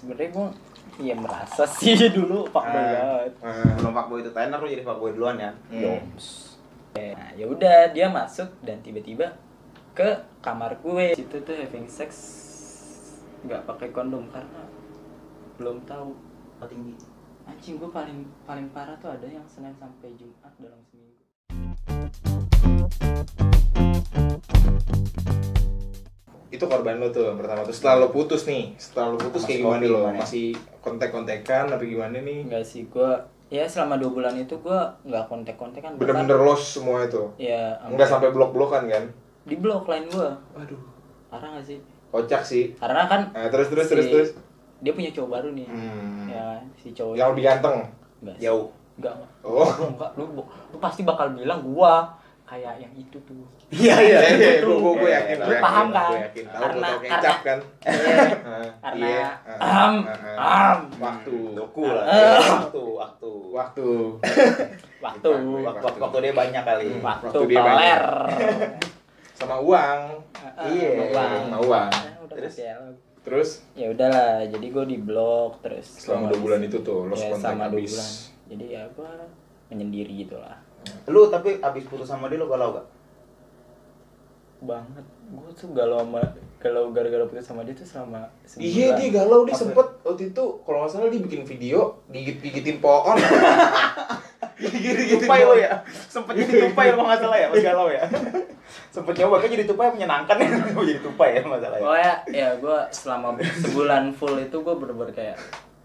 sebenarnya gue ya merasa sih dulu pak Ah. banget. Belum fuckboy itu tenar lu jadi fuckboy duluan ya. Hmm. nah ya udah dia masuk dan tiba-tiba ke kamar gue situ tuh having sex nggak pakai kondom karena belum tahu tinggi. anjing gue paling paling parah tuh ada yang senin sampai jumat dalam seminggu itu korban lo tuh yang pertama. Tuh setelah lo putus nih setelah lo putus Masih kayak gimana lo gimana masih kontek-kontekan tapi gimana nih? Enggak sih gue ya selama dua bulan itu gue nggak kontak-kontak kan bener-bener lost semua itu? Ya nggak sampai blok-blokan kan? Di blok lain gue waduh. Parah gak sih? Kocak sih. Karena kan nah, terus terus si- terus terus. dia punya cowok baru nih. Hmm. ya si cowok yang lebih ganteng? Enggak. Jauh. enggak. Enggak oh. Lu enggak lu, lu pasti bakal bilang gua kayak yang itu tuh iya iya iya Itu gue tuh. gue yakin Lu paham kan? gue yakin tahu Karena- botol kecap kan Iya. Karena- iya. Am, ah. am. waktu Doku lah. Waktu, waktu. waktu waktu Waktu, waktu, waktu dia banyak kali. Hmm. waktu Waktu dia peler sama uang Iya. uang sama uang Terus? ya. terus ya udahlah jadi gue di blok terus selama dua bulan itu tuh lo ya, kontak dua habis bulan jadi ya gua menyendiri gitu lah Lu tapi abis putus sama dia lu galau gak? banget gue tuh galau sama kalau gara-gara putus sama dia tuh selama sebulan Iya dia galau dia Apa? sempet waktu itu kalau nggak salah dia bikin video gigit gigitin pohon. gigit tupai lo ya? Sempet jadi tupai kalau nggak salah ya, pas galau ya? Sempet nyoba kan jadi tupai menyenangkan ya, mau jadi tupai ya masalah ya. pokoknya ya gue selama sebulan full itu gue bener-bener kayak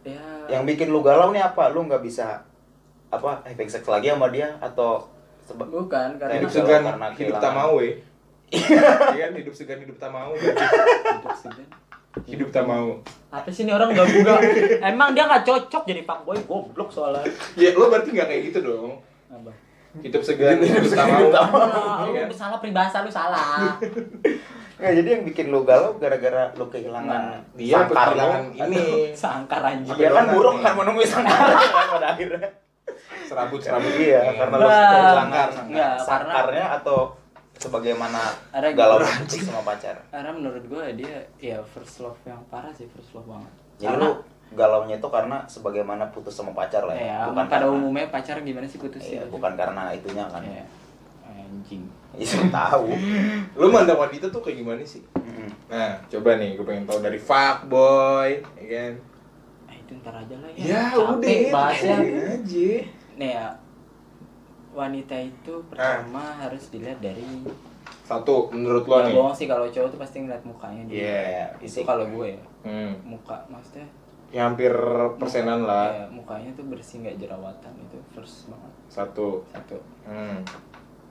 ya Yang bikin lu galau nih apa? Lu nggak bisa apa having sex lagi sama dia atau sebab bukan karena hidup segan karena hidup mau ya. Iya kan hidup segan hidup tak mau. hidup segan. hidup tak mau. apa sih ini orang gak buka emang dia nggak cocok jadi fuckboy goblok soalnya Ya lo berarti nggak kayak gitu dong. apa Hidup segan hidup tak mau. Nah, Iya lu kan? salah peribahasa lu salah Nggak, jadi yang bikin lu galau gara-gara lu kehilangan Nah, Dia sangkar kehilangan lu. ini sangkar anjing Dia kan burung nih. kan menunggu sangkar kan pada akhirnya. Serabut serabut. Iya, karena lu Nah, kehilangan nggak, karena- sangkarnya atau sebagaimana Ada galau putus sama pacar. karena menurut gue dia ya first love yang parah sih first love banget Jadi karena lu galaunya itu karena sebagaimana putus sama pacar lah ya. ya bukan pada karena, umumnya pacar gimana sih putus Iya, ya bukan karena itunya kan. Iya. anjing Iya, tahu. Lo mandang wanita tuh kayak gimana sih? Nah, coba nih, gue pengen tahu dari fuckboy, ya kan? ah itu ntar aja lah ya Ya Capek udah, bahasnya aja. Nih ya wanita itu pertama harus dilihat dari Satu, menurut lo nih. bohong sih kalau cowok tuh pasti ngeliat mukanya dulu. Iya, itu kalau gue ya Hmm, muka maksudnya ya hampir persenan lah. ya, mukanya tuh bersih nggak jerawatan itu first banget Satu. satu Hmm,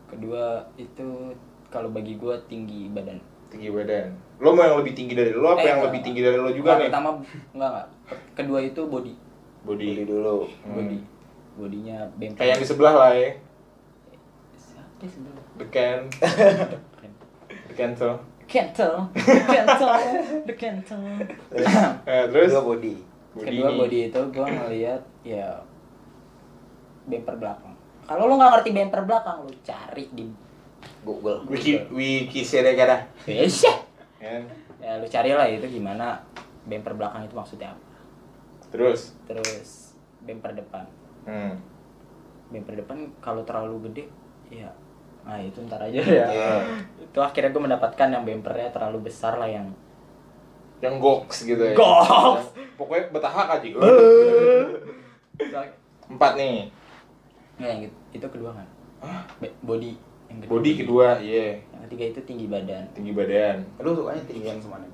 kedua itu kalau bagi gue tinggi badan tinggi badan. Lo mau yang lebih tinggi dari lo apa Eh, yang enggak. lebih tinggi dari lo juga nih? pertama enggak enggak kedua itu body Body. Beli dulu. Hmm. body bodinya bempel Kayak yang di sebelah lah ya. siapa sebelah The can. The cancel. Kentel, kentel, the. Eh, terus Dua body. body Kedua nih. body itu gue ngeliat ya bumper belakang. Kalau lu nggak ngerti bumper belakang, lu cari di Google. Wiki wiki sedekara. Yes. Kan? Ya lu carilah itu gimana bumper belakang itu maksudnya apa. Terus. Terus bumper depan. Hmm. Bumper depan kalau terlalu gede ya nah itu ntar aja ya. Iya. Itu akhirnya gue mendapatkan yang bumpernya terlalu besar lah yang Yang goks gitu ya. Goks! Pokoknya betahak aja. Empat nih. Nggak, yang itu, itu kedua kan. Body yang kedua. Body kedua, iya. Yang ketiga itu tinggi badan. Tinggi badan. Lu sukanya tinggi yang semana?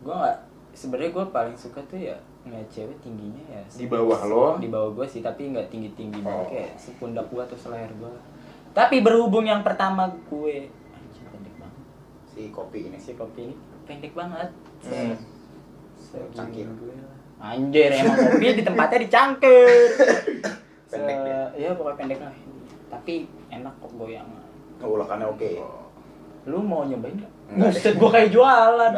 gue nggak sebenarnya gue paling suka tuh ya ngeliat cewek tingginya ya Di bawah lo. di bawah gue sih tapi nggak tinggi tinggi Oh. banget kayak sepundak gue atau seleher gue tapi berhubung yang pertama gue anjing pendek banget Si kopi ini. si kopi ini pendek banget Hmm. Cangkir. gue lah. anjir emang kopi di tempatnya dicangkir Pendek dia. iya pokoknya pendek lah tapi enak kok goyangan Oh, ulakannya oke. lu mau nyobain nggak buset gue kayak jualan.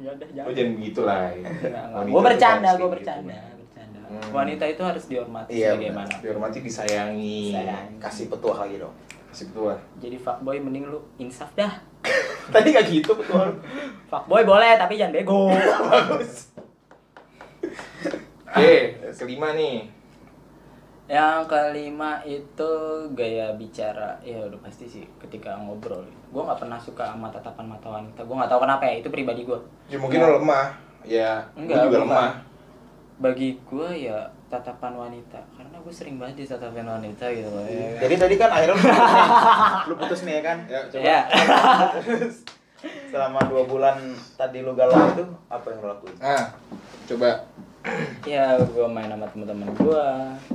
Ya udah Lo jangan jangan begitu lah. ya. Wanita gue bercanda gue bercanda gitu. bercanda Hmm. wanita itu harus dihormati Iya, sebagaimana Dihormati, disayangi. Sayang. Kasih petuah lagi dong. Kasih tua. jadi fuckboy mending lu insaf dah Tadi gak gitu petuah. fuckboy boleh tapi jangan bego Bagus. Oke, kelima nih. Yang kelima itu gaya bicara ya udah pasti sih ketika ngobrol. Gue nggak pernah suka sama tatapan mata wanita. Gue nggak tahu kenapa ya itu pribadi gue. Ya mungkin lo lemah. Ya, gue Enggak, juga bukan. lemah. Bagi gue ya tatapan wanita karena gue sering banget ditatapan wanita gitu loh. Ya? Jadi tadi kan akhirnya lu putus nih. lu putus nih ya kan? Ya, coba. ya. Selama dua bulan tadi lu galau itu apa yang lu lakuin? Nah, coba. Ya gue main sama teman-teman gue.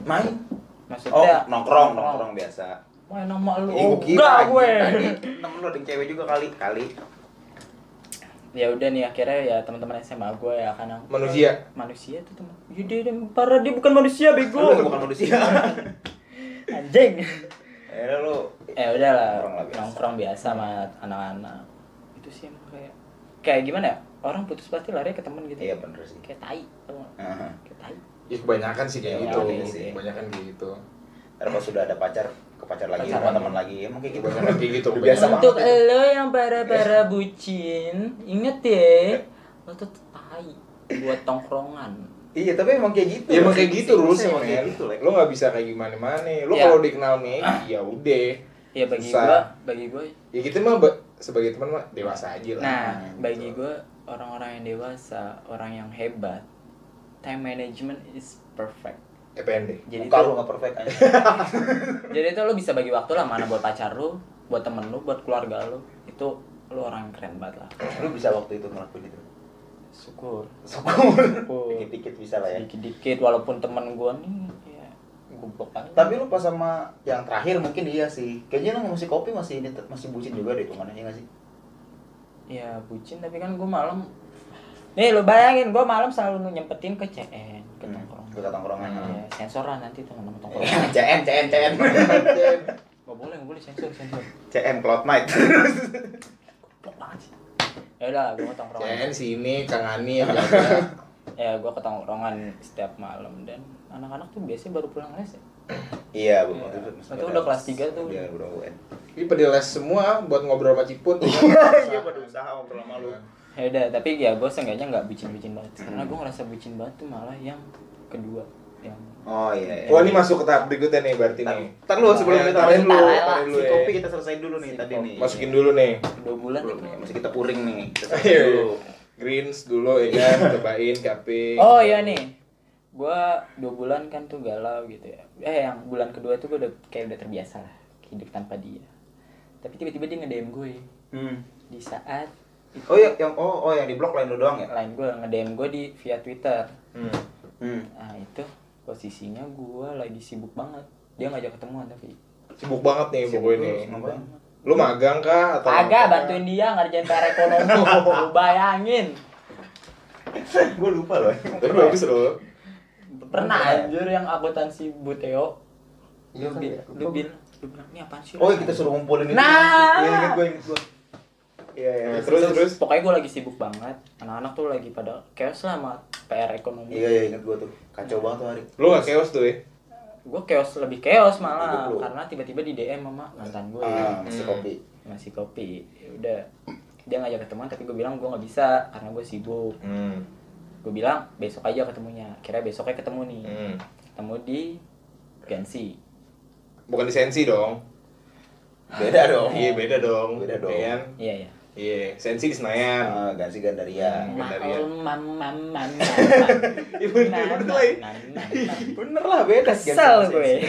Main. Oh, Maksudnya nongkrong, nongkrong biasa. Main sama lu. Oh, gua kira enggak gue. tadi Temen lu ada cewek juga kali, kali. ya udah nih akhirnya ya teman-teman SMA gue ya karena Manusia. manusia tuh teman ya dia, dia parah dia bukan manusia Lu bego bukan manusia. anjing Akhirnya lu ya udahlah Nongkrong lah biasa. nongkrong biasa sama anak-anak itu sih emang kayak kayak gimana ya orang putus pasti lari ke temen gitu Iya bener sih. kayak tai tau kayak tai Ya kebanyakan sih kayak Ya, gitu. iya sih. Kebanyakan kayak gitu. Ntar kalau sudah ada pacar, ke pacar lagi, sama teman lagi. Emang kayak gitu. Kebanyakan kayak gitu. Udah biasa untuk lo yang para-para bucin inget ya lo tuh tai buat tongkrongan Iya, tapi emang kayak gitu. Ya emang kayak gitu rulesnya Emang kayak men. gitu. Lo nggak bisa kayak gimana-mana. Lo Ya. kalau dikenal Megi ya udah. ya bagi Susah. gue bagi gue Ya kita mah ba- sebagai teman mah dewasa aja lah. Nah, Hmm, bagi gue orang-orang yang dewasa, orang yang hebat, time management is perfect. EPND. Jadi Muka itu, lu nggak perfect aja. jadi itu lo bisa bagi waktu lah mana buat pacar lo, buat temen lo, buat keluarga lo. Itu lo orang yang keren banget lah. lu bisa waktu itu ngelakuin itu. Syukur. Syukur. Dikit-dikit bisa lah ya. Dikit-dikit walaupun temen gue nih ya goblok aja. Tapi lu pas sama yang terakhir mungkin iya sih. Kayaknya lu masih kopi masih ini masih bucin juga deh hitungannya ya nggak sih? ya bucin tapi kan gue malam Nih lo bayangin gue malam selalu nyempetin ke CN, ke Hmm, tongkrong. ke tongkrongan. Ya, sensor lah nanti teman-teman tongkrongan. CN CN CN. Gak boleh, gak boleh sensor, sensor. CN Cloud Night. Goblok banget sih. Ya udah, gue tongkrongan. CN sini, Kang Ani yang jaga. Ya, gue ke tongkrongan setiap malam dan anak-anak tuh biasanya baru pulang les ya. Iya, Bu. Iya. Waktu Itu udah kelas tiga tuh. Iya, udah UN. Ini pada les semua buat ngobrol sama Ciput. Iya, pada usaha ngobrol sama lu. Ya udah, tapi ya gue seenggaknya nggak bucin-bucin banget. Karena gue ngerasa bucin banget tuh malah yang kedua. Yang Oh iya. iya. Wah ini masuk ke tahap berikutnya nih berarti nih. Ntar lu sebelum Ya, kita taruhin lanjut dulu, dulu, taruhin dulu si ya. kopi kita selesai dulu nih Si tadi kopi. nih. Masukin dulu nih. dua bulan nih, masih kita puring nih. Kita Iya, selesai dulu. Greens dulu ya kan, cobain kafe. Oh iya nih, gue dua bulan kan tuh galau gitu ya. Eh yang bulan kedua tuh gue udah kayak udah terbiasa lah hidup tanpa dia. Tapi tiba-tiba dia nge-DM gue Hmm. di saat Oh iya, yang oh oh yang di blok lain lu doang ya? lain gue nge-DM gue di via Twitter. Hmm. Hmm. Nah itu posisinya gue lagi sibuk banget. Dia ngajak ketemuan tapi Sibuk banget nih pokoknya nih. Ngapain? Lu magang kah atau Agak apa? bantuin dia ngerjain PR ekonomi. Lu bayangin. Gue lupa loh. Tapi bagus loh. Pernah anjir yang akuntansi Buteo. Iya Lu, ya? lu bilang, lu bilang ini apaan sih? Oh, yang kita suruh ngumpulin itu. Nah. Iya, inget gue, inget gue. Iya, iya. Nah, terus terus. Pokoknya gue lagi sibuk banget. Anak-anak tuh lagi pada chaos lah sama PR ekonomi. Iya, iya, inget gue tuh. Kacau banget tuh hari. Lu gak chaos tuh ya? Gue chaos lebih chaos malah karena tiba-tiba di DM sama mantan gue. Ah, masih Hmm. kopi. Masih kopi. Ya udah. Dia ngajak ketemuan tapi gue bilang gue nggak bisa karena gue sibuk. Hmm. Gue bilang besok aja ketemunya. Kira besoknya ketemu nih. Hmm. Ketemu di Gansi. Bukan di sensi dong. Beda dong. Iya beda dong. Beda dong. Iya kan? Iya ya. Iya, sensi di Senayan. Ah, Gansi Gandaria. Hmm. Gandaria. Mam mam mam Iya bener bener lah. Bener lah, beda. Kesel gue.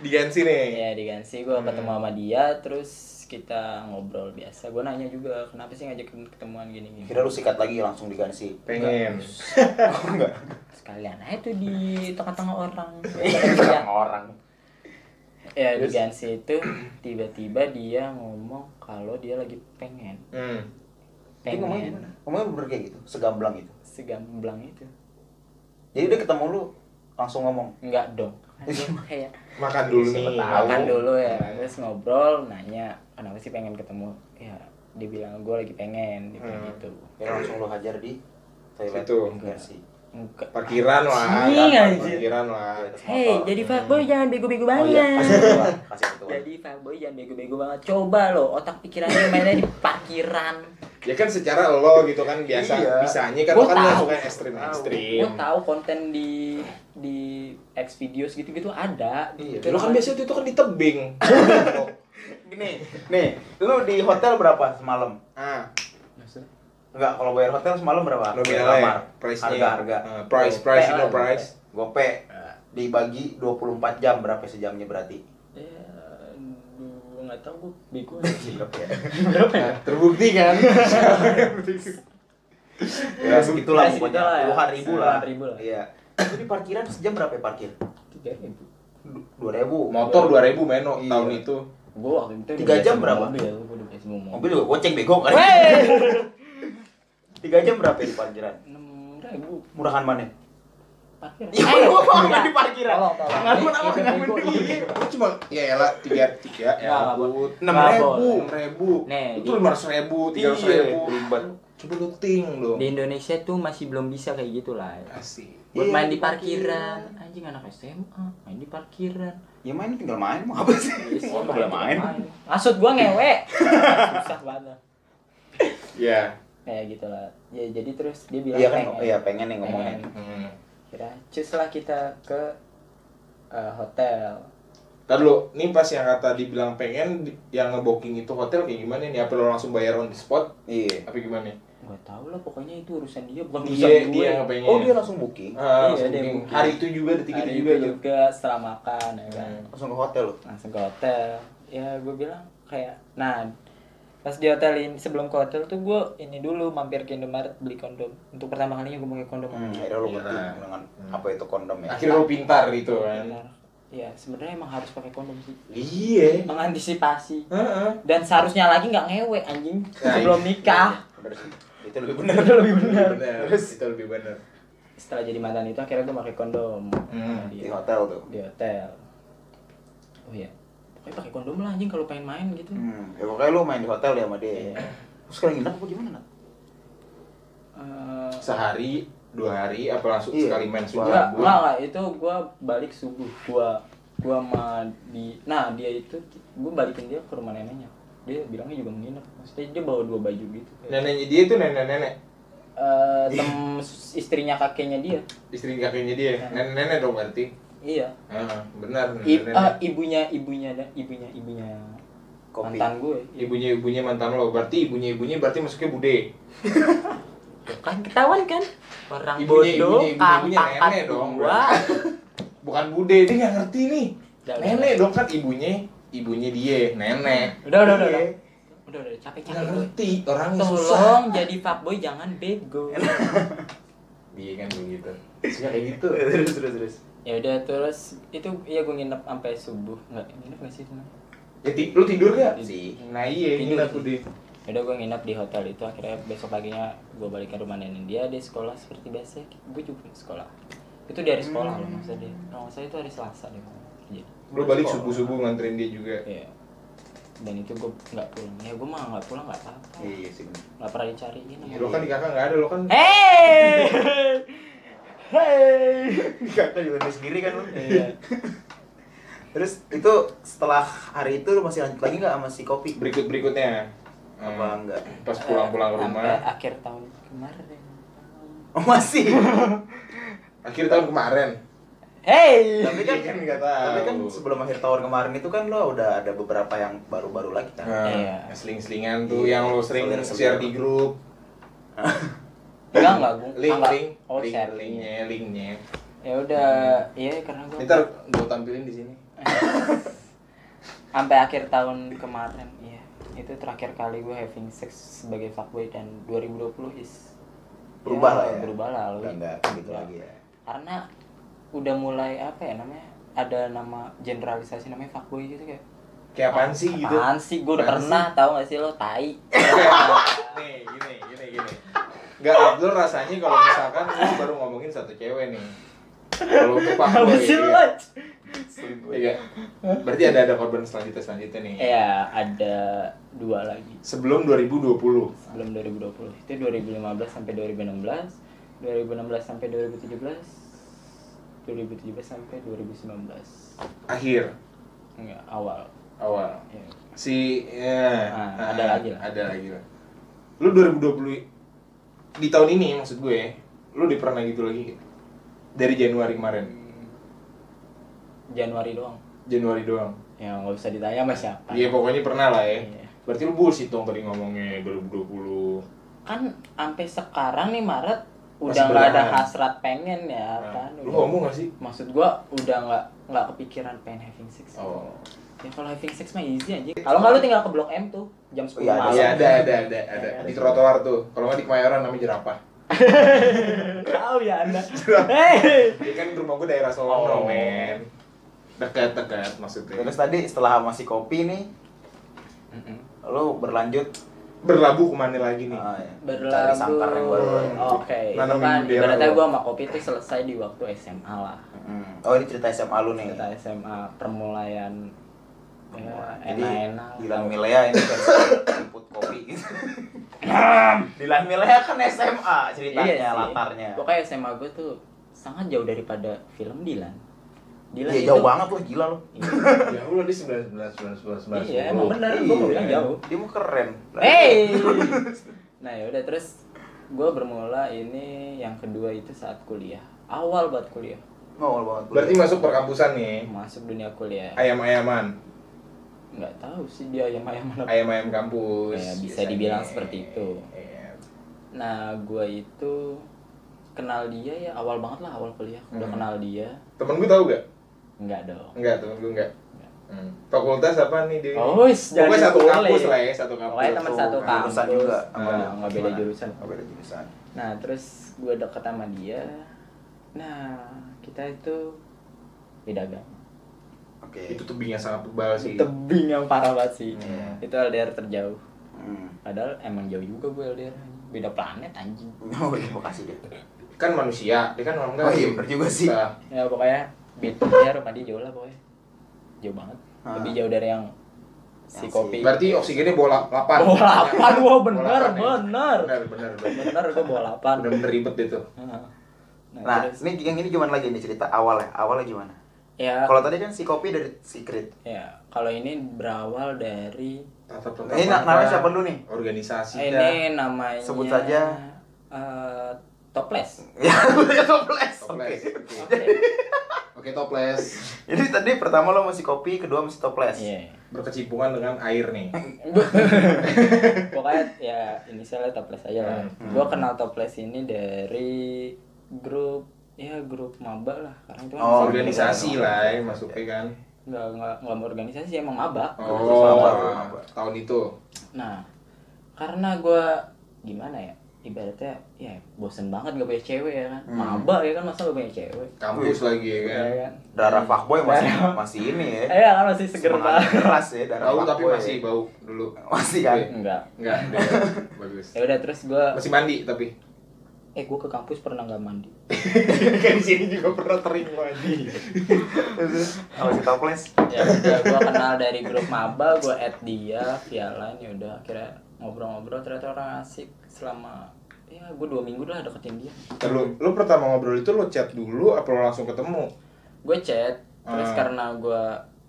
Di Gansi nih. Ya di Gansi gue Hmm. ketemu sama dia terus kita ngobrol biasa. Gue nanya juga kenapa sih ngajakin ketemuan gini-gini. Kira lu sikat lagi langsung di Gansi. Pengen. Enggak. Sekalian aja tuh di tengah-tengah orang. Orang orang. Ya di Terus? Gansi itu tiba-tiba dia ngomong kalau dia lagi pengen. Hmm. Dia ngomongnya Pengen gimana? Ngomongnya bener kayak gitu, segamblang itu. segamblang itu. Jadi dia ketemu lu langsung ngomong. Enggak dong. Dia kayak Makan dulu nih. Makan dulu ya terus ngobrol nanya kenapa sih pengen ketemu ya dia bilang gue lagi pengen dia bilang Hmm. gitu Ya langsung lu hajar di toilet Situ. Gansi. Enggak Parkiran lah. Anjing. Parkiran lah. Hei, jadi fuckboy jangan bego-bego Oh banget. iya, kasih ketua. Jadi fuckboy jangan bego-bego banget. Coba lo otak pikirannya mainnya di parkiran. Ya kan secara lo gitu kan biasa Iya. bisanya kan Gua lo kan tahu. nggak suka yang ekstrim ekstrim. Gue tahu konten di di X videos gitu-gitu ada. Iya, Gitu lo kan biasa itu kan di tebing. Gini, nih, lu di hotel berapa semalam? ah? Enggak, kalau bayar hotel semalam berapa? Bayar kamar. price-nya. harga harga. Ah, price, price, you know price. Gope dibagi 24 jam berapa sejamnya berarti? Ya, gue nggak tahu gue bego. Berapa ya? Berapa ya? Terbukti kan? ya segitulah Ya, pokoknya ya. puluhan ribu lah. Puluhan ribu lah. Iya. Itu di parkiran sejam berapa ya parkir? Tiga ribu. Dua ribu. Motor 2000 meno Iya. tahun itu. Gue waktu itu Tiga jam berapa? Mobil, gue udah biasa bawa mobil. Mobil juga goceng bego kan? Tiga jam berapa ya di parkiran? Enam ribu. Murahan mana? Parkir. Ya gua mau nggak di parkiran. Ngamun apa ngamun iya. cuma ya elah tiga tiga ya ampun Enam ribu. enam ribu itu lima ratus ribu tiga ratus Iya, ribu coba lu ting lo Di Indonesia tuh masih belum bisa kayak gitu lah. asik Buat Iya, main di parkiran. Anjing anak SMA main di parkiran. Ya main tinggal main mau apa sih? Mau nggak boleh main. Maksud gua ngewe. Susah banget. ya Kayak gitu lah. Ya jadi terus dia bilang Iya kan, pengen. iya pengen nih ngomongin. Pengen. hmm. Kira cus lah kita ke eh, hotel. Ntar lu, nih pas yang kata dibilang pengen yang ngebooking itu hotel kayak gimana nih? Apa lo langsung bayar on the spot? Iya. Apa gimana? Gak tau lah pokoknya itu urusan dia bukan Dia- urusan gue. dia yang pengen. Oh dia langsung booking. Ah, Iya, langsung dia booking. booking. Hari itu juga, detik Hari itu juga tuh. juga setelah makan ya kan. Hmm. Langsung ke hotel loh. Langsung ke hotel. Ya gue bilang kayak nah pas di hotel ini sebelum ke hotel tuh gue ini dulu mampir ke Indomaret beli kondom untuk pertama kalinya gue pakai kondom Hmm, akhirnya lo Iya. ngerti dengan apa itu kondom ya. Akhirnya lo pintar gitu kan? Ya sebenarnya emang harus pakai kondom sih Iya. mengantisipasi Heeh. dan seharusnya lagi nggak ngewe anjing Nah, sebelum iya. nikah Bener sih. Itu lebih benar. Itu lebih benar. Terus? Itu lebih benar. setelah jadi mantan itu akhirnya gue pakai kondom Hmm. di, Di hotel tuh. di hotel oh iya pokoknya pakai kondom lah anjing kalau pengen main gitu Hmm, ya pokoknya lu main di hotel ya sama dia. Iya. Terus kalian nginep apa gimana, Nat? Eh, Sehari, dua hari, apa langsung Iya. sekali main subuh? enggak enggak enggak itu gue balik subuh gue gue sama di nah dia itu gue balikin dia ke rumah neneknya dia bilangnya juga menginap maksudnya dia bawa dua baju gitu Neneknya dia itu nenek-nenek. Eh, tem istrinya kakeknya dia Istri kakeknya dia. Nenek-nenek dong berarti. Iya Ah, benar. I- ah, ibunya ibunya dan ibunya ibunya Kopi. mantan gue Ibunya ibunya mantan lo, berarti ibunya ibunya berarti masuknya bude. kan ketahuan kan orang Ibunya- bodoh ibunya- ibunya- ibunya nenek dong, dua Bukan bude, dia nggak ngerti nih. Udah, nenek dong kan ibunya, ibunya dia, nenek. udah udah udah udah Iya. udah udah capek capek gue ngerti, orangnya susah. tolong jadi fuckboy jangan bego Dia kan begitu. Suka kayak gitu. terus terus terus. Ya udah terus itu ya gue nginep sampai subuh nggak nginep nggak sih itu Nah? Ya, ti- lu tidur gak? Si. Nah iya, Tidur nginep sih. udah. Ya udah gue nginep di hotel itu akhirnya besok paginya gue balik ke rumah nenek dia dia sekolah seperti biasa gue juga sekolah itu dari sekolah loh maksudnya dia kalau nggak salah itu hari Selasa deh kerja Lu balik subuh-subuh nganterin dia juga. Iya. dan itu gue nggak pulang ya gue mah nggak pulang nggak apa-apa Iya sih. bener. nggak pernah dicariin sama Lo kan di kakak nggak ada, lo kan hey hey Kakak juga sendiri kan lu. iya Terus itu setelah hari itu lu masih lanjut lagi nggak sama si kopi? berikut-berikutnya. Apa Hmm, enggak? Pas pulang-pulang ke Sampai rumah. akhir tahun kemarin Oh masih. Akhir tahun kemarin. hey tapi kan kan nggak tahu. Tapi kan sebelum akhir tahun kemarin itu kan lo udah ada beberapa yang baru-baru lagi kan. Nah, Iya. seling-selingan tuh Iya, yang lo sering share di grup. enggak enggak gue Link, link, oh link, share linknya, linknya. ya udah iya karena gue Ntar gue tampilin di sini. sampai akhir tahun kemarin iya itu terakhir kali gue having sex sebagai fuckboy dan 2020 is Berubah lah ya. berubah lah lu. enggak gitu Ya. lagi ya. karena udah mulai apa ya namanya ada nama generalisasi namanya fuckboy gitu kayak Kayak apaan sih gitu? apaan sih gue udah pernah tahu gak sih lo tai nih, gini, gini, gini. Gak Abdul rasanya kalau misalkan lu baru ngomongin satu cewek nih. Kalau untuk Pak Boy, iya. Iya. Berarti ada ada korban selanjutnya selanjutnya nih. ya ada dua lagi Sebelum 2020. sebelum 2020 itu 2015 sampai 2016 2016 sampai 2017 2017 sampai 2019 Akhir enggak awal awal. ya. Si ya, Ah, ah, ada lagi lah. Ada lagi lah. lu 2020 di tahun ini maksud gue lu di pernah gitu lagi? Dari Januari kemarin. Januari doang. Januari doang. Ya nggak usah ditanya sama siapa. Iya pokoknya pernah lah ya. Iya. berarti lu bullshit dong tadi ngomongnya 2020 kan sampai sekarang nih Maret udah nggak ada hasrat pengen ya Nah, kan? lu ngomong gak sih? Maksud gua udah nggak nggak kepikiran pengen having sex. Oh ya kalau having sex mah easy aja kalau nggak lu tinggal ke blok M tuh jam 10 Iya, malam. iya ada ada ada ada. Iya, di ada. trotoar tuh. Kalau nggak di Kemayoran namanya jerapah. Tahu ya anda. Hey. Ini kan rumah gue daerah Solo Oh. men dekat dekat maksudnya. Terus tadi setelah masih kopi nih, lu berlanjut? Berlabuh ke mana lagi nih? Cari berlabuh. sangkar yang baru. oke kan bendera ibaratnya lo. gua sama kopi itu selesai di waktu SMA lah. Hmm. Oh ini cerita SMA lu nih. kita SMA permulayan ya Jadi enak-enak Dilan Milea ini kan input kopi gitu. Dilan Milea kan SMA ceritanya, Iya sih. latarnya. pokoknya SMA gue tuh sangat jauh daripada film Dilan Dilan Iya itu jauh banget loh, gila lo. ya lu di sembilan sembilan sembilan sembilan sembilan Iya, emang bener. Gua mau bilang jauh. Dia mau keren. Hey. nah ya udah terus gue bermula ini yang kedua itu saat kuliah awal buat kuliah Ngawal banget. berarti masuk perkampusan nih masuk dunia kuliah ayam-ayaman nggak tahu sih dia yang ayam mana ayam-ayam kampus Ya, bisa biasanya. dibilang seperti itu. Iya. nah gue itu kenal dia ya awal banget lah awal kuliah udah Hmm. kenal dia temen gue tau gak? nggak dong enggak temen gue enggak Enggak. Hmm. fakultas apa nih dia oh wis, pokoknya satu boleh. kampus lah ya satu kampus Pokoknya teman satu Jurusan kampus juga. Ah, nggak nggak beda jurusan Oh, beda jurusan. nah terus gue deket sama dia nah kita itu beda agama Oke. itu tebingnya sangat tebal sih tebing yang parah banget sih Iya. itu LDR terjauh Hmm. padahal emang jauh juga gue LDR beda planet anjing Oh, iya, makasih deh. kan manusia dia kan orang Oh iya, bener juga sih. Nah, ya pokoknya beda ya rumah dia jauh lah pokoknya jauh banget Ah. lebih jauh dari yang si Yang kopi berarti oksigennya bola 8 bawa lapan wah bener Bola delapan ya? bener bener bener bener bener gue bawa lapan bener ribet itu nah, Nah, ini yang ini gimana lagi nih cerita awal ya? Awalnya gimana? Ya Kalau tadi kan si kopi dari secret. ya kalau ini berawal dari Ini na- namanya siapa dulu nih? organisasi dah. ini namanya Sebut saja. eh, toples Ya, toples. Oke. Toples. Oke. oke toples Jadi tadi pertama lo masih kopi, kedua masih toples. Iya. berkecimpungan dengan air nih Pokoknya ya inisialnya toples aja lah. Hmm. Gua kenal toples ini dari grup ya grup maba lah. Karena itu kan Oh, masih organisasi grup. lah ya masuknya kan Nggak nggak nggak mau organisasi sih, emang maba. oh Maba. tahun itu Nah, karena gua gimana ya? Ibaratnya ya bosen banget gak punya cewek ya kan. Hmm. Maba ya kan masa gak punya cewek. kampus lagi ya kan Ya kan. Darah fuckboy masih masih ini ya. Eh ya kan masih seger Semangat banget. keras ya darah bau tapi fuckboy. masih bau dulu Masih kan? Iya. Enggak. enggak bagus Ya udah terus gua masih mandi tapi eh gua ke kampus pernah nggak mandi. kan di sini juga pernah tering mandi Kalau si toples. ya udah gue kenal dari grup maba gue add dia via line ya udah akhirnya ngobrol-ngobrol ternyata orang asik selama ya gue dua minggu lah deketin dia lu lu pertama ngobrol itu lu chat dulu apa lu langsung ketemu gue chat terus Ah. karena gue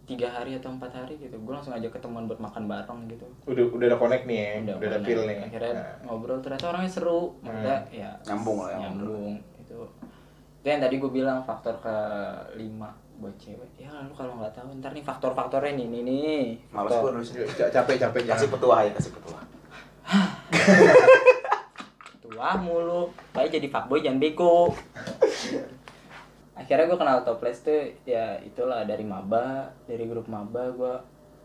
tiga hari atau empat hari gitu. Gue langsung aja ketemuan buat makan bareng gitu. Udah udah ada connect nih ya? Udah, ada connect. feel nih akhirnya Nah. ngobrol ternyata orangnya seru. Maksudnya Hmm. ya Nyambung lah ya, nyambung itu itu yang tadi gue bilang faktor ke lima buat cewek. Ya lu kalau nggak tahu ntar nih faktor-faktornya nih nih nih. Males Faktor- gue nulis. Ca- capek capek Kasih petua ya, kasih petua. tua mulu. Baik jadi fuckboy jangan bego akhirnya gue kenal toples tuh ya itulah dari maba dari grup maba gue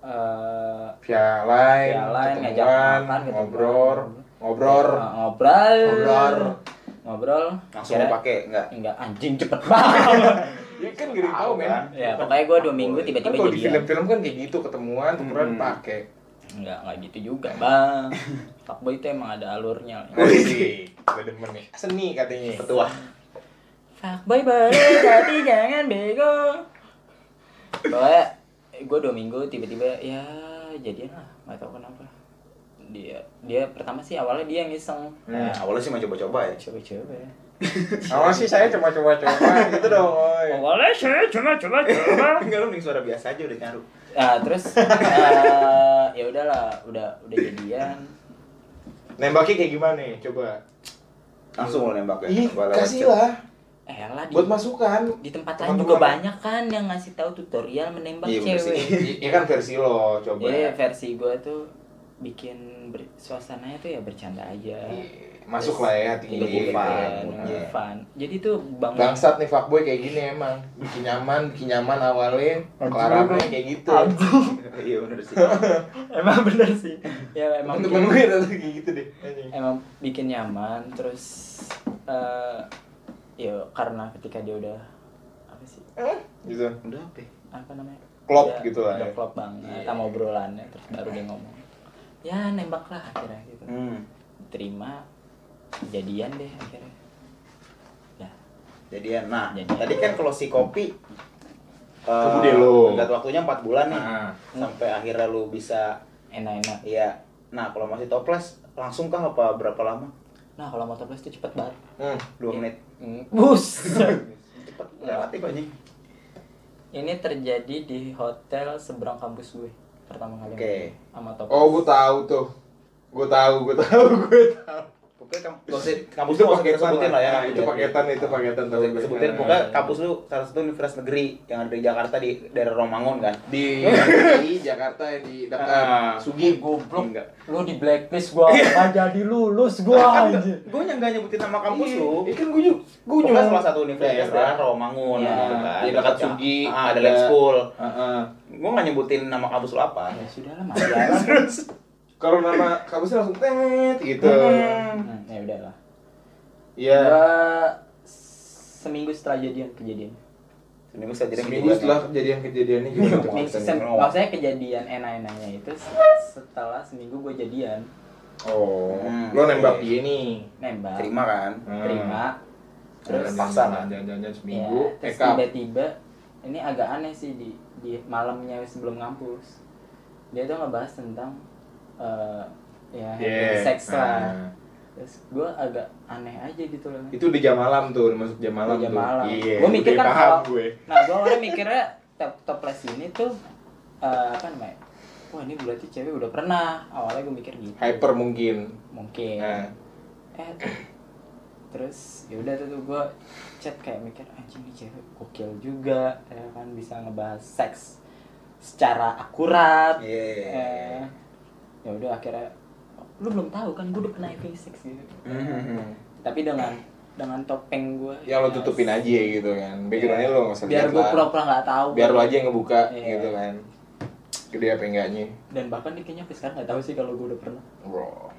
eh via line, Via line, ngajak makan, ketemuan. ngobrol, ngobrol, eh, ngobrol Ngobrol. ngobrol Langsung Akhirnya- pakai enggak? enggak anjing cepet banget Ya kan gak yang tahu men. Kan? ya pokoknya gue dua minggu Kan tiba-tiba kalau di film-film kan kayak gitu ketemuan, tukeran Hmm. pakai. enggak enggak gitu juga bang fuckboy itu emang ada alurnya Wih, gue demen nih. Seni katanya. Petua. Fuckboy boleh tapi jangan bego Pokoknya gue dua minggu tiba-tiba ya jadian lah nggak tahu kenapa dia dia pertama sih awalnya dia yang iseng Hmm. Nah, awalnya sih mau coba-coba ya. coba-coba ya Awal sih saya cuma coba-coba gitu dong. oi. awalnya saya coba-coba coba Enggak lu mending suara biasa aja udah nyaru. nah terus eh, ya udahlah udah udah jadian Nembaknya kayak gimana nih? Coba. Langsung lo nembak ya. Kasih lah. Eh lah di, Buat masukan. di tempat lain juga banyak kan yang ngasih tahu tutorial menembak Iya, cewek sih. Iya kan versi lo, coba. Jadi versi gue tuh bikin ber- suasananya tuh ya bercanda aja. Iya, Masuk lah ya hati Iya, ini. fun, iya, iya. fun. Jadi tuh bang Bangsat nih fuckboy kayak gini emang. Bikin nyaman, bikin nyaman awalnya. Kelarangnya kayak gitu. Iya bener sih. emang bener sih. Ya emang Temen gue rata kayak gitu deh. emang bikin nyaman terus eh ya karena ketika dia udah apa sih Gitu. Udah apa? ya? apa namanya Klop Dia gitu lah udah ya. klop banget Iya. sama obrolannya terus baru dia ngomong ya nembak lah akhirnya gitu Hmm. terima jadian deh akhirnya ya Jadian. Nah, Jadian. tadi kan kalau si kopi Kamu deh lo. tenggat waktunya 4 bulan nih. Nah. Sampai akhirnya lu bisa enak-enak iya. Nah, kalau masih toples langsung kah apa berapa lama? nah kalau motocross itu cepet banget Hmm. 2 menit. Hmm, bus Cepet lewat ya anjing. ini terjadi di hotel seberang kampus gue pertama kali Oke. sama top Oh, gue tahu tuh. Gue tahu, gue tahu, gue tahu. Pokoknya gak kampus itu paketan sebutin lah ya. Nah, itu paketan, itu paketan kita sebutin. Pokoknya kampus lu salah satu universitas negeri yang ada di Jakarta di daerah Romangun kan. di di Jakarta yang di dekat Ah. Sugi. goblok Enggak. lu di blacklist gua nggak jadi lulus gua anjir Gue yang gak nyebutin nama kampus Iya, lu. Iya kan gue juga. Pokoknya juga salah satu universitas Daerah. daerah Romangun Iya. gitu kan. Di dekat Sugi, ada lab school. Heeh. Gue gak nyebutin nama kampus lu apa. ya sudah lah Terus Kalau nama kampusnya langsung tet gitu. hmm, ya udah lah Iya. Seminggu setelah jadian kejadian seminggu setelah jadi Seminggu setelah tuh Minggu- ceritanya. sem- maksudnya kejadian enak-enaknya itu se- setelah seminggu gue jadian Oh, Hmm, lo nembak dia nih. nembak terima kan. Hmm. terima Terus terus paksa lah. jalan-jalan ya, seminggu. terus Eka. tiba-tiba ini agak aneh sih di di malamnya sebelum ngampus dia tuh ngebahas tentang eh, ya Yeah. seks lah Nah, terus gue agak aneh aja gitu loh itu udah jam malam tuh, masuk jam malam jam tuh. malam. Iya. Gua mikir kan kalau- gue. nah gue awalnya mikirnya top toples ini tuh eh, apa namanya wah ini berarti cewek udah pernah awalnya gue mikir gitu Hyper mungkin. mungkin Nah. eh terus ya udah tuh gue chat kayak mikir anjing nih cewek gokil juga ya kan bisa ngebahas seks secara akurat Iya. eh, ya udah akhirnya lu belum tahu kan gue udah pernah HIV seks gitu Hmm. tapi dengan dengan topeng gue Ya lo tutupin aja gitu kan. Backgroundnya lo nggak usah biar gue pura-pura nggak tahu Biar lo aja yang ngebuka Iya. gitu kan. Gede apa enggaknya. dan bahkan dia kayaknya sekarang nggak tahu sih kalau gue udah pernah Bro.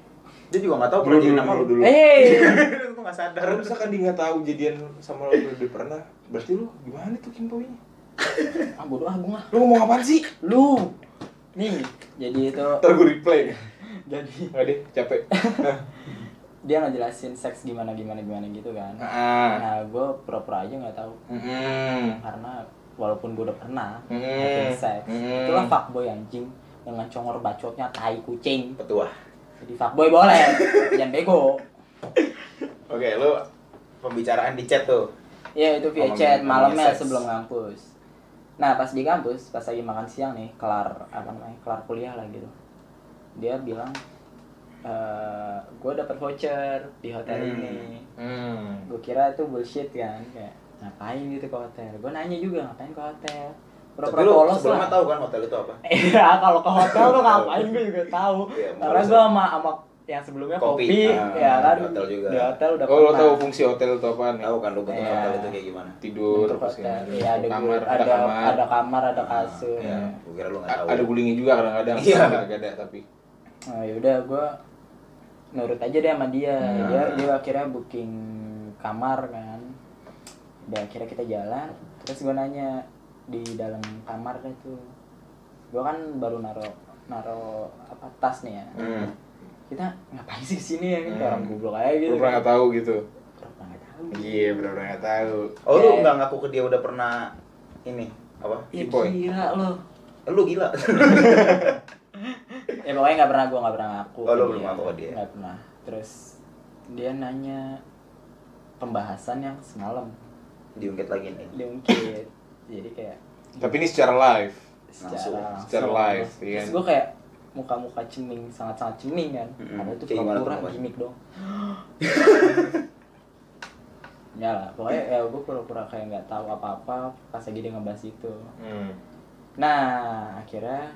Dia juga gak tau Dulu pernah jadi dulu nama dulu lu. dulu. eh Gue gak sadar. Kalau misalkan dia nggak tahu jadian sama lo udah pernah, berarti lo gimana tuh kimpoinya? ah bodoh ah gue mah Lo ngomong apaan sih? lu nih jadi itu Ntar gue replay. jadi Nggak deh, capek. Nah. dia ngejelasin seks gimana gimana gimana gitu kan Ah. nah gue pura-pura aja nggak tahu Mm-mm. karena walaupun gue udah pernah having sex Hmm. itulah fuckboy anjing dengan congor bacotnya tai kucing Petua. jadi fuckboy boleh jangan bego Oke, lu pembicaraan di chat tuh. ya itu via chat malamnya seks. sebelum ngampus nah pas di kampus pas lagi makan siang nih kelar apa namanya kelar kuliah lah gitu. Dia bilang eh gue dapat voucher di hotel Hmm. ini. Hmm. gue kira itu bullshit kan kayak ngapain gitu ke hotel? Gue nanya juga ngapain ke hotel? Pura-pura lu polos sebelumnya lah tahu kan hotel itu apa? iya kalau ke hotel tuh ngapain gue juga tahu. Iya, karena gue sama sama yang sebelumnya Kopi. kopi, Ah, ya kan di hotel juga. di hotel udah Oh lo tahu fungsi hotel itu apaan? Tahu kan lu bentuk Iya. hotel itu kayak gimana? Tidur, terus hotel. ya, ada kamar, ada, ada kamar, ada kamar ada kasur Iya, gue kira lu tahu. ada gulingnya juga kadang-kadang. Iya. Nggak ada tapi. nah yaudah gue nurut aja deh sama dia Hmm. dia dia akhirnya booking kamar kan udah akhirnya kita jalan terus gue nanya di dalam kamar tuh gue kan baru naro naro apa tas nih ya Hmm. Kita ngapain sih sini ya kita Hmm. orang goblok aja gitu Lu pernah nggak tahu gitu? Pura-pura nggak tahu Iya, benar-benar nggak tahu. Oh, lu Iya. nggak ngaku ke dia udah pernah ini apa? ya gila lo Lu gila. ya pokoknya nggak pernah gue nggak pernah ngaku Oh, lu belum ngaku ke dia. nggak pernah terus dia nanya pembahasan yang semalam Diungkit lagi nih. diungkit jadi kayak Tapi ini secara live. secara Langsung, secara live, iya. terus gue kayak muka-muka ceming sangat-sangat ceming kan Mm-mm. ada tuh Kayak gimana pura-pura gimmick dong ya lah pokoknya ya gue pura-pura kayak nggak tahu apa-apa pas lagi dia ngebahas itu Hmm. nah akhirnya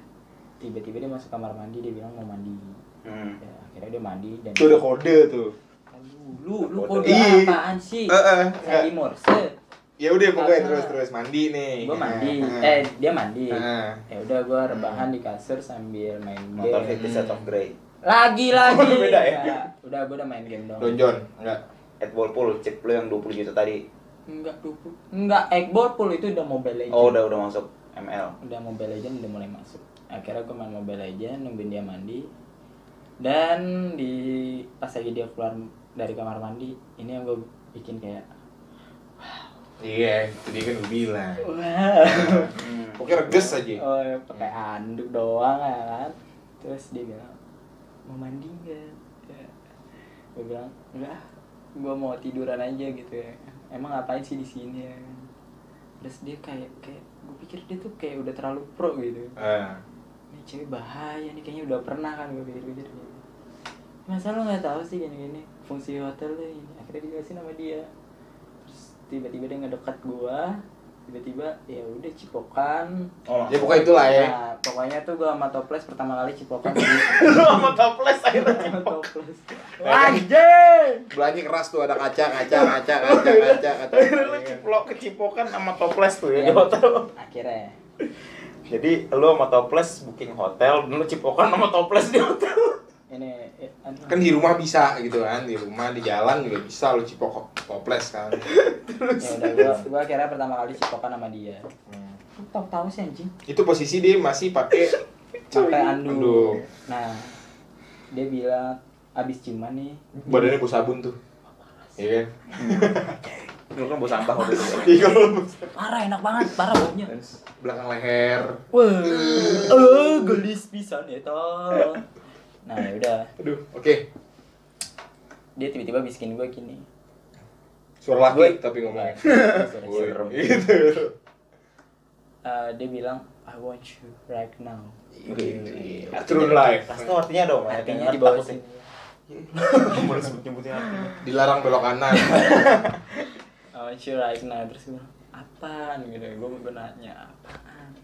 tiba-tiba dia masuk kamar mandi dia bilang mau mandi Hmm. ya, akhirnya dia mandi dan Itu udah kode tuh. Aduh, lu lu Kode. kode apaan sih Heeh, Sandi Morse Ya udah pokoknya terus terus mandi nih. gue mandi Nah, eh dia mandi nah. ya udah gue rebahan di kasur sambil main Motor game Fifty Set of Grey. lagi lagi Beda ya? Nggak, udah gue udah main game dong Donjon, enggak. At ball pool, chip lu yang 20 juta tadi. enggak dupu enggak Eggball pool itu udah mobile legend Oh, udah udah masuk ML. udah mobile legend udah mulai masuk akhirnya gue main mobile legend nungguin dia mandi dan di pas lagi dia keluar dari kamar mandi ini yang gue bikin kayak Iya, itu dia kan gue bilang. Hmm. Pokoknya reges aja. oh ya, pakai handuk doang ya kan terus dia bilang mau mandi nggak ya. gue bilang enggak gue mau tiduran aja gitu ya emang ngapain sih di sini ya terus dia kayak kayak gue pikir dia tuh kayak udah terlalu pro gitu Ah. ini cewek bahaya nih kayaknya udah pernah kan gue pikir-pikir gitu masa lo nggak tahu sih gini-gini fungsi hotel tuh ini akhirnya dikasih nama dia tiba-tiba dia ngedekat gua tiba-tiba ya udah cipokan Oh, Ya pokoknya itulah ya. nah pokoknya tuh gua sama toples pertama kali cipokan lu sama toples akhirnya sama toples kan? anjing Belanja keras tuh ada kaca, kaca, kaca, kaca, kaca, kaca. Akhirnya lu ciplok kecipokan sama toples tuh ya di hotel. akhirnya Jadi lu sama toples booking hotel, lu cipokan sama toples di hotel. Ini eh. Kan di rumah bisa gitu kan, di rumah di jalan juga bisa lu cipok toples kan. ya udah gua gua akhirnya pertama kali cipokan sama dia Hmm. Lu tahu-tahu sih anjing Itu posisi dia masih pakai sampai andu. Nah, dia bilang abis ciuman nih. badannya bau sabun tuh. Iya kan? Lu kan bawa sampah waktu itu. Iya Parah enak banget, parah baunya. belakang leher. Wah, eh gelis pisan ya toh. Nah, ya udah. Aduh, oke. Dia tiba-tiba bisikin gue gini. Suara laki tapi ngomongnya. Serem. Gitu. Eh, dia bilang, I want you right now. True life. Tau artinya dong, Artinya di bawah sini. Boleh sebut-nyebutin artinya. Dilarang belok kanan. I want you right now. Terus gue bilang, apaan gitu. Gue gue nanya, apaan?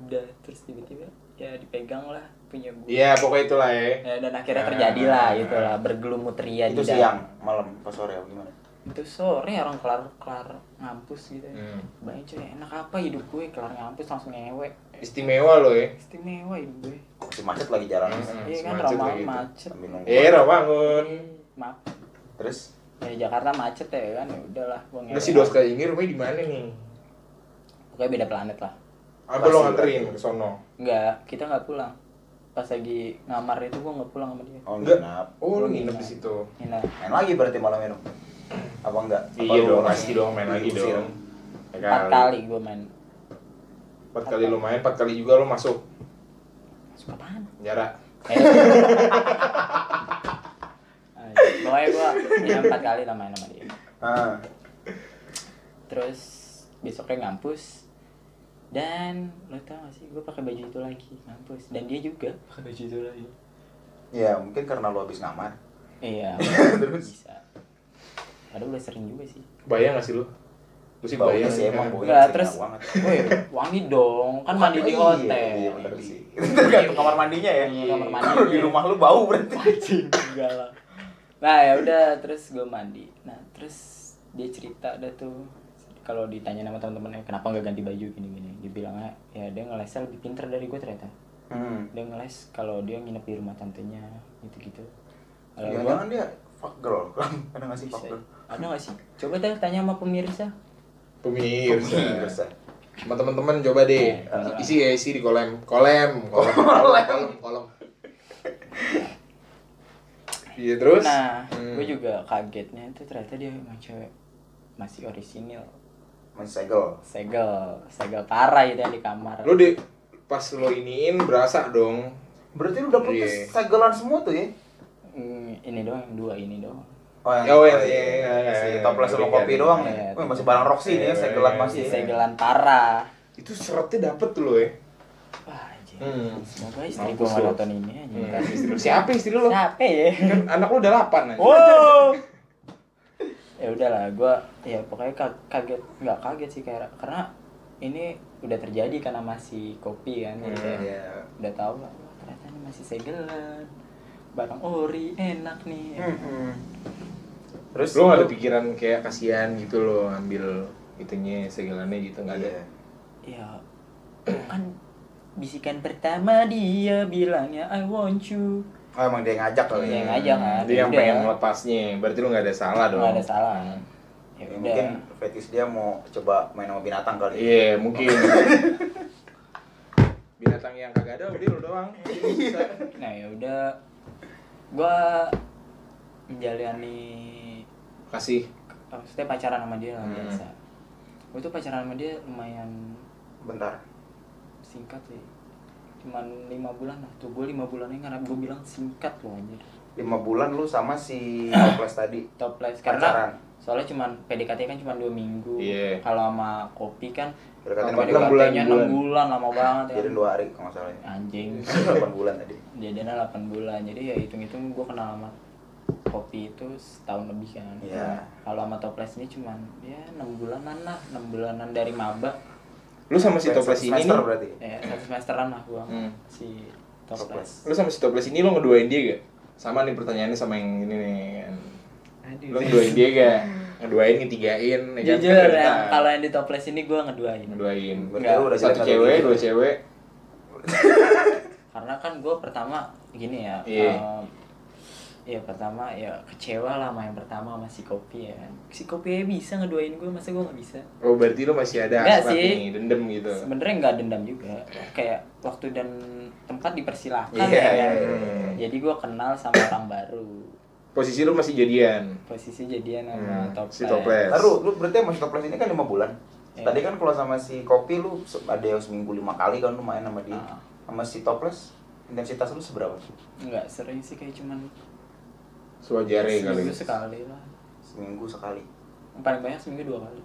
Udah, terus tiba-tiba ya dipegang lah punya gue. Iya, pokoknya itulah ya. Ya, dan akhirnya terjadi lah gitu lah bergelumut ria Itu di siang, malam, pas sore apa gimana? itu sore orang kelar kelar ngampus gitu ya. Hmm. Bayangin cuy enak apa hidup gue kelar ngampus langsung ngewe Istimewa loh ya. istimewa hidup gue Masih macet lagi jalan. Hmm. iya kan ramah gitu. macet nunggu. Eh. Eh, maaf Terus ya Jakarta macet ya kan ya udahlah gue Udah si Doska ini rumahnya di mana nih? pokoknya beda planet lah Apa lo nganterin ke sono? enggak kita nggak pulang pas lagi ngamar itu gue nggak pulang sama dia oh Enggak. nginap. Oh, lu nginep di situ. ini Main lagi berarti malam itu. Apa enggak? Apa Iya lu dong, pasti dong main lagi dong. Ya empat kali gue main Empat kali lo main, empat kali juga lo masuk suka apaan penjara. Pokoknya gue ya empat kali lah main sama dia Ah. terus besoknya ngampus dan lo tau gak sih gue pakai baju itu lagi ngampus dan dia juga pakai baju itu lagi Ya, mungkin karena lu habis ngamar. iya Terus? bisa padahal udah sering juga sih Bayang gak sih lo? Lu sih bayang sih emang kan? baunya Enggak, sih terus. Woi, wangi dong kan mandi di Iya, hotel Iya, bener sih. Tergantung kamar mandinya ya. Iya, kamar Kalau mandinya. di rumah lu bau berarti. enggak lah nah ya udah terus gue mandi nah terus dia cerita ada tuh kalau ditanya sama teman-temannya kenapa nggak ganti baju gini gini dia bilangnya ya dia ngelesnya lebih pinter dari gue ternyata Hmm. dia ngeles kalau dia nginep di rumah tantenya gitu gitu kalau gue Jangan-jangan dia fuck girl. Ada nggak sih fuck bisa girl? ada nggak sih coba deh tanya sama pemirsa Pemirsa. Pemirsa. Sama teman-teman coba deh. Iya. Isi ya, isi di kolom. Kolom, kolom, kolom, kolom, kolom. Iya terus? nah Hmm. gue juga kagetnya itu ternyata dia emang cewek masih orisinil Masih segel. segel segel parah itu yang di kamar Lo di pas lo iniin berasa dong. Berarti lu dapetnya Iya. segelan semua tuh ya? Hmm, ini doang yang dua ini doang Oh, Oh, yang- iya, iya, iya, si iya, toples sama iya, kopi iya, doang iya. nih. Wih, masih barang Roxy nih ya, Iya, segelan iya, masih. ya. segelan parah Itu seretnya dapet tuh lo ya. wah anjing Hmm. semoga istri gue lu. nonton ini aja Hmm, istri lu. Siapa istri lu? siapa ya Kan anak lu udah 8 aja. wow ya udahlah gue ya pokoknya ka- kaget nggak kaget sih kayak karena ini udah terjadi karena masih kopi kan Hmm, Iya. udah tahu lah wah, ternyata ini masih segelan barang ori enak nih Hmm. Terus gak ada pikiran kayak kasihan gitu loh ambil itunya segelannya gitu nggak ada. Iya. ya kan bisikan pertama dia bilangnya I want you Oh emang dia ngajak kali Dia ya. yang ngajak kan Dia yang pengen melepasnya. Berarti lu nggak ada salah dong. nggak ada salah ya Ya, udah mungkin fetish dia mau coba main sama binatang kali. Iya, mungkin. Binatang yang kagak ada udah lu doang. Bisa. nah ya udah gua menjalani Kasih. maksudnya pacaran sama dia lah Hmm. biasa gue tuh pacaran sama dia lumayan Bentar. singkat sih cuman lima bulan lah tuh gue lima bulannya karena gue bilang singkat loh anjir Lima bulan lu sama si Toples tadi. toples Pacaran. karena soalnya cuman PDKT kan cuma dua minggu Iya. kalau sama kopi kan Apa sama enam dia. bulan, PDKT-nya bulan. 6 bulan lama banget ya Jadi dua hari kalau nggak salah ya. anjing 8 bulan tadi. jadinya 8 bulan jadi ya hitung-hitung gue kenal sama kopi itu setahun lebih kan Iya. kalau sama toples ini cuman ya 6 bulanan lah 6 bulanan dari maba Lu sama si Toples ini Semester berarti. ya satu semesteran lah gua Hmm. si toples. Lu sama si Toples ini lu ngeduain dia gak? Sama nih pertanyaannya sama yang ini nih. kan. Aduh. Lu ngeduain dia gak? Ngeduain, ngetigain, ya jujur Kan ya kalau yang di toples ini gua ngeduain ngeduain. Berarti Enggak. udah Satu cewek, dua cewek. karena kan gua pertama gini ya Iya. em, ya pertama ya kecewa lah sama yang pertama sama si kopi ya kan si kopi ya bisa ngeduain gue masa gue nggak bisa Oh berarti lu masih ada Enggak hasrat sih. nih, dendam gitu. sebenarnya nggak dendam juga kayak waktu dan tempat dipersilahkan Iya, ya iya, kan? iya. jadi gue kenal sama orang baru Posisi lu masih jadian. posisi jadian sama Hmm, toples si Toples. Taruh, lu berarti sama si Toples ini kan lima bulan. Iya. Tadi kan kalau sama si Kopi lu ada yang seminggu lima kali kan lu main sama dia. Ah. Sama si Toples intensitas lu seberapa? nggak sering sih kayak cuman Sewajarnya kali. seminggu sekali lah Seminggu sekali. paling banyak seminggu dua kali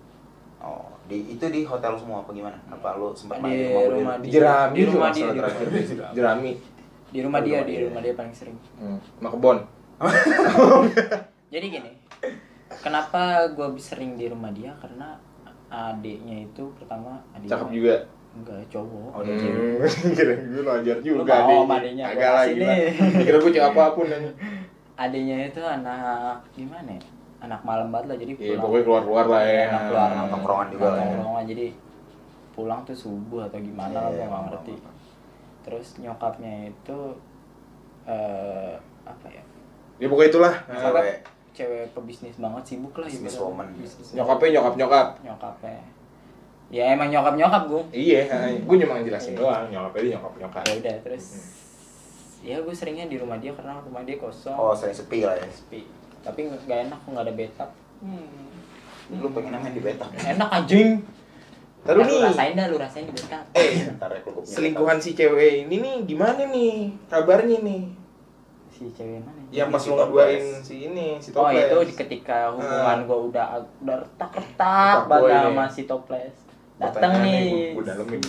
Oh, di itu di hotel semua apa gimana? Apa lu sempat main di di rumah, rumah dia? Di Jerami Di rumah dia, di terakhir. rumah dia. Jerami. di rumah dia di rumah dia paling sering Hmm. Sama kebon. jadi gini kenapa gue sering di rumah dia karena adiknya itu pertama adiknya Cakep juga. enggak cowok Oh. Hmm, kira gue belajar juga adeknya, Agak gua lah. Dikira gue cewek apa pun dan adiknya itu anak gimana ya anak malam banget lah jadi Iya, pulang pokoknya keluar-keluar lah ya. anak keluar Anak tongkrongan juga lah ya. jadi pulang tuh subuh atau gimana lah Iya, gue nggak iya, ngerti iya. terus nyokapnya itu eh apa ya Ya pokoknya itulah. Cewek. cewek pebisnis banget sibuk lah Business ibaratnya. woman. Nyokapnya nyokap nyokap. nyokapnya ya emang nyokap nyokap gue Iya, gue cuma ngejelasin doang. Nyokapnya dia nyokap nyokap. ya udah terus ya gue seringnya di rumah dia karena rumah dia kosong Oh, sering sepi lah ya. sepi tapi nggak enak nggak ada bathtub hmm. Lu pengen main di beta. enak anjing Taruh Nah, lu nih. rasain dah lu rasain di bathtub Eh, Ntar ya selingkuhan si cewek ini nih gimana nih kabarnya nih? si cewek mana Yang pas lu ngeduain si ini, si Oh Toples. itu di- ketika hubungan Ah. gua udah udah retak retak nih. sama si toples datang nih gua- gua dalemin.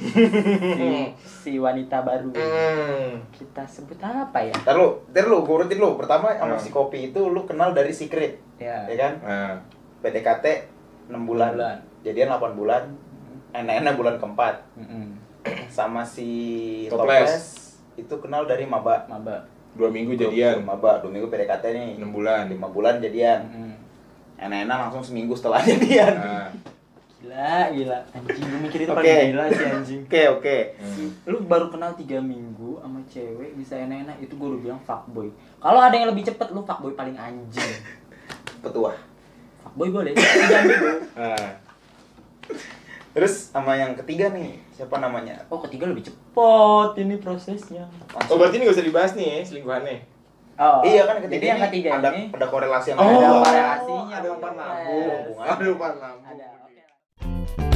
Si, si wanita baru Hmm. kita sebut apa ya Ntar lu, ntar lu, gue urutin lu. Pertama sama Hmm. si Kopi itu lu kenal dari Secret, ya ya kan? Nah, PDKT 6 bulan. Bulan. Jadian 8 bulan. Enak-enak bulan keempat. Mm-mm. Sama si Toples. Toples. itu kenal dari maba. maba dua minggu jadian, dua Maba, dua minggu PDKT nih. enam bulan. 5 bulan jadian. Mm-mm. Enak-enak langsung seminggu setelah jadian. Nah, gila gila anjing gue mikir itu Oke. paling gila sih anjing Oke, oke. hmm. lu baru kenal tiga minggu sama cewek bisa enak-enak itu gue udah bilang fuckboy kalau ada yang lebih cepet lu fuckboy paling anjing Petua. fuckboy boleh jangan bego nah. Terus sama yang ketiga nih, siapa namanya? oh ketiga lebih cepet ini prosesnya Oh berarti ini gak usah dibahas nih ya, selingkuhannya. oh iya kan ketiga jadi yang ketiga ada ini ada korelasi yang Oh, ada korelasinya. Ada umpan lambung. Hubungan. Ada umpan lambung. ada Thank you.